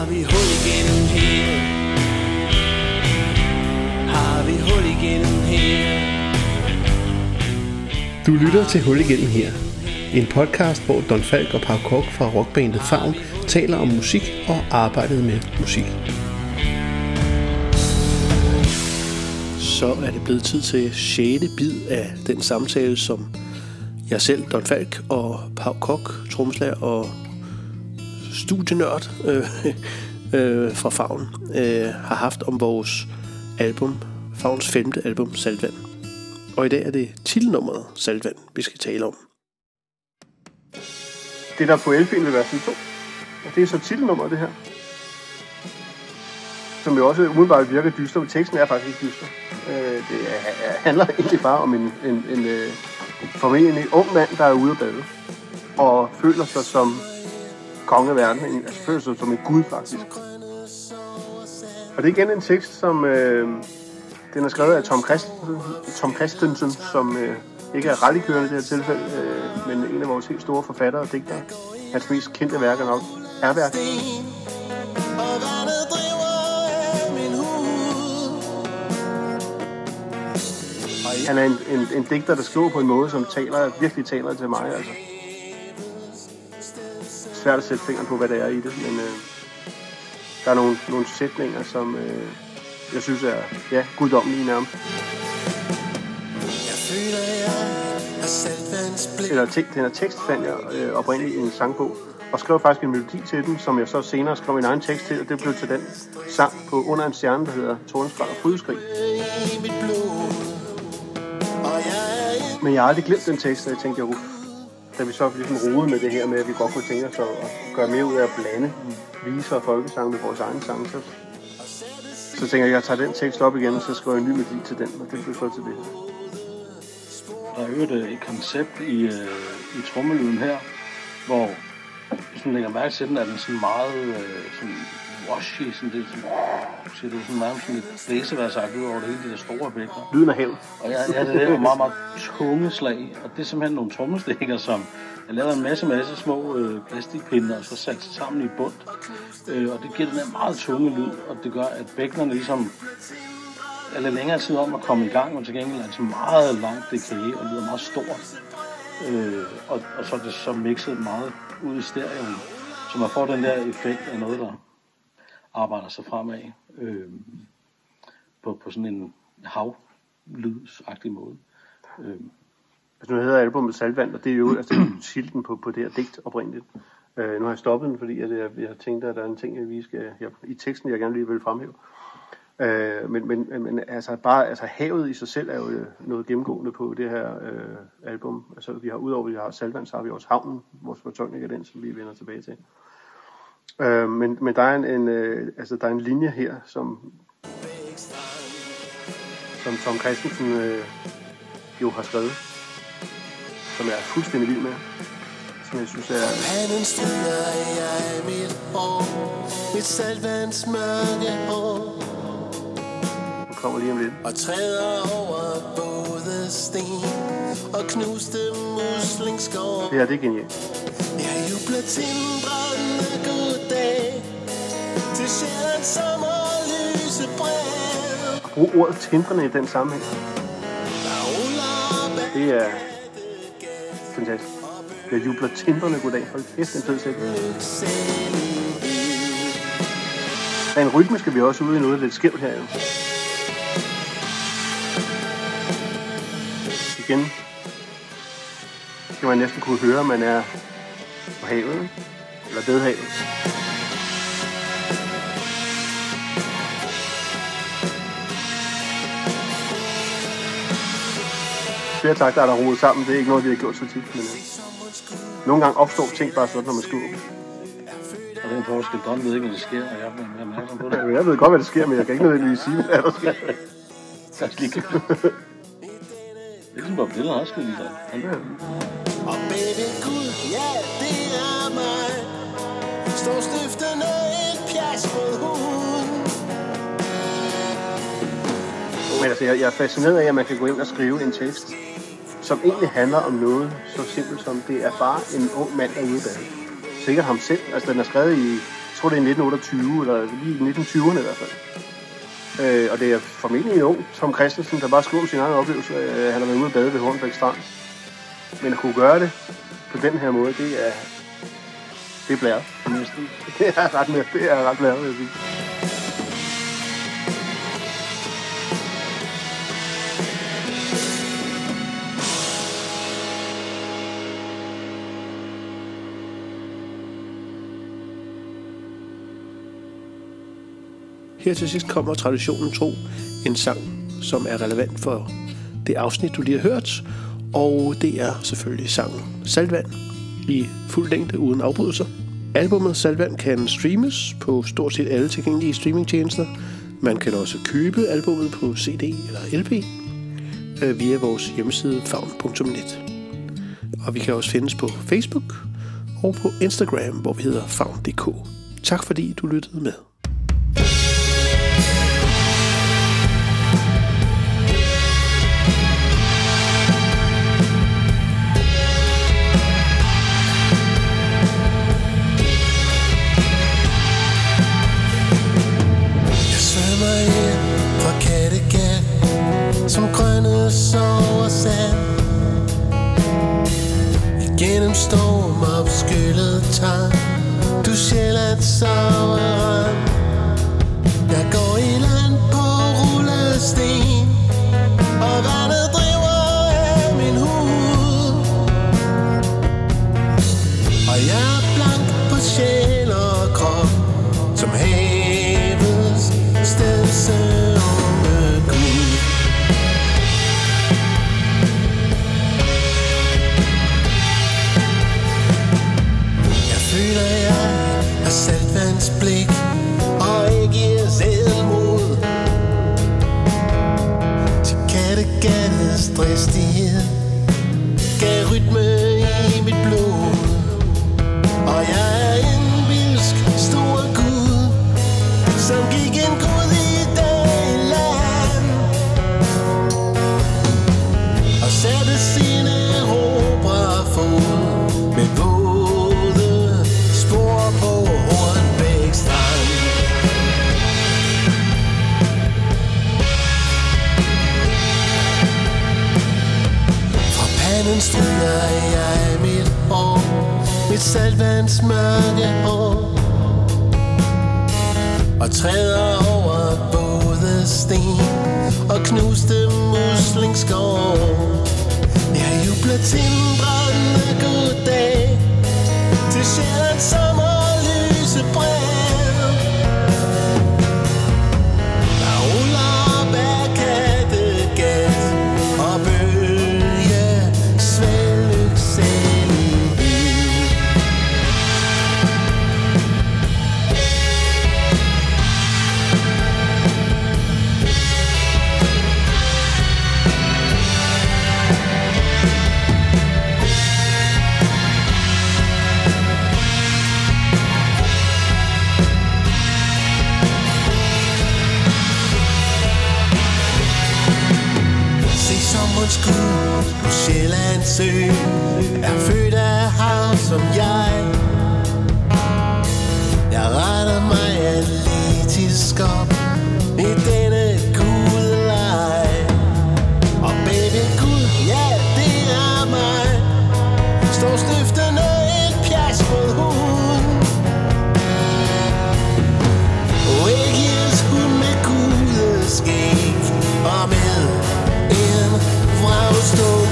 Har vi hul igennem her? Har vi hul igennem her? Du lytter til Hul igennem her. En podcast, hvor Don Falk og Pau Kok fra rockbandet Favn taler om musik og arbejdet med musik. Så er det blevet tid til 6. bid af den samtale, som jeg selv, Don Falk og Pau Kok, trommeslager og studienørd øh, øh, fra Favn, øh, har haft om vores album, Favns femte album, Saltvand. Og i dag er det titelnummeret Saltvand, vi skal tale om. Det der på LP'en vil være side 2. Og det er så titelnummeret, det her. Som jo også umiddelbart virker dyster, men teksten er faktisk ikke dyster. Øh, det er, handler egentlig bare om en, en, en øh, en formentlig ung mand, der er ude at bade. Og føler sig som konge af verden. En, altså føler sig som en gud, faktisk. Og det er igen en tekst, som... Øh, den er skrevet af Tom Christensen, Tom Christensen som øh, ikke er rallykørende i det her tilfælde, øh, men en af vores helt store forfattere og digtere. Hans mest kendte værker er nok Og Han er en, en, en digter, der skriver på en måde, som taler, virkelig taler til mig. Altså. Svært at sætte fingeren på, hvad det er i det, men øh, der er nogle, nogle sætninger, som øh, jeg synes er ja, guddommelige nærmest. Jeg føler, jeg er Eller te, den her tekst fandt jeg øh, oprindeligt i en sangbog, og skrev faktisk en melodi til den, som jeg så senere skrev en egen tekst til, og det blev til den sang på Under en stjerne, der hedder Tordenskræd og Frydeskrig. jeg Men jeg har aldrig glemt den tekst, og jeg tænkte, jo, da vi så ligesom roede med det her med, at vi godt kunne tænke os at at gøre mere ud af at blande viser og folkesang med vores egen sang, så, så tænker jeg, at jeg tager den tekst op igen, og så skriver jeg en ny melodi til den, og det blev så til det. Der er jo et, øh, et koncept i, øh, i trommelyden her, hvor hvis man lægger mærke til den, er den sådan meget øh, sådan sådan det, siger det sådan meget sådan lidt blæseværsagt ud over det hele, de der store bækker. Lyden af havet. Og ja, ja, det der er meget, meget tunge slag, og det er simpelthen nogle trommestikker, som jeg laver en masse, masse små øh, plastikpinde, og så sat sammen i bund. Øh, og det giver den her meget tunge lyd, og det gør, at bækkenerne ligesom er lidt længere tid om at komme i gang, men til gengæld er det meget langt dekayé og lyder meget stort. Øh, og, og så er det så mixet meget ud i stereoen, så man får den der effekt af noget, der arbejder sig fremad øh, på, på sådan en havlydsagtig måde. Øh, Altså nu hedder albumet Salvand, og det er jo altså, titlen på, på det her digt oprindeligt. Øh, nu har jeg stoppet den, fordi at jeg, jeg tænkte, at der er en ting, jeg, vi skal, jeg, i teksten, jeg gerne lige vil fremhæve. Øh, men, men, men altså bare altså havet i sig selv er jo øh, noget gennemgående på det her øh, album. Altså vi har udover at vi har Salvand, så har vi også havnen, vores fortolkning af den, som vi vender tilbage til. Øh, men, men der er en, en øh, altså der er en linje her, som som Tom Christensen øh, jo har skrevet, som jeg er fuldstændig vild med, som jeg synes er Panden strider jeg mit hår Mit saltvands mørke hår den kommer lige om lidt. Og træder over både sten Og knuste muslingskår Det her, det er genialt. Jeg jubler tindrende dag Til sjældent sommerlyse brev Brug ordet tindrende i den sammenhæng. Det er fantastisk. Jeg jubler tindrende goddag. Hold kæft, en fed sætning. Rent rytmisk skal vi også ude i noget lidt skævt her. Jo. Igen skal man næsten kunne høre, at man er på havet, eller ved Flere takter er der roet sammen, det er ikke noget, vi har gjort så tit, men øh, nogle gange opstår ting bare sådan, når man skriver. og den forskel, Don ved ikke, hvad der sker, og jeg bliver opmærksom på det. Jeg ved godt, hvad der sker, men jeg kan ikke nødvendigvis sige, hvad der sker. Så er det lige Det er ligesom Bob Dylan også lige. Han, Og baby Gud, ja det er mig Står stiftende et pjas mod huden Men altså, jeg, jeg er fascineret af, at man kan gå ind og skrive en tekst, som egentlig handler om noget så simpelt som, det er bare en ung mand, der er ude. Sikkert ham selv. Altså, den er skrevet i tror, det er 1928, eller lige i 1920'erne i hvert fald. Øh, og det er formentlig en ung Tom Christensen, der bare skriver om sin egen oplevelse. Øh, han har været ude at bade ved Hornbæk Strand. Men at kunne gøre det på den her måde, det er, det er blæret. Det er ret, mere, det er ret blæret, vil jeg sige. Her til sidst kommer traditionen tro en sang, som er relevant for det afsnit, du lige har hørt. Og det er selvfølgelig sangen Saltvand i fuld længde uden afbrydelser. Albummet Saltvand kan streames på stort set alle tilgængelige streamingtjenester. Man kan også købe albummet på CD eller LP øh, via vores hjemmeside favn.net. Og vi kan også findes på Facebook og på Instagram, hvor vi hedder favn.dk. Tak fordi du lyttede med. Storm opskyllet tang Du sjældent sover Jeg går stress, dristighed Gav rytme et saltvands mørke hår Og træder over både sten Og knuste muslingskår Jeg jubler til en brændende goddag Til Sjællands sommer. som et skud på Sjællands sø. Er født af hav som jeg. Jeg retter mig atletisk op I denne gudelej Og baby gud, ja det er mig. Står stifterne voix au stop.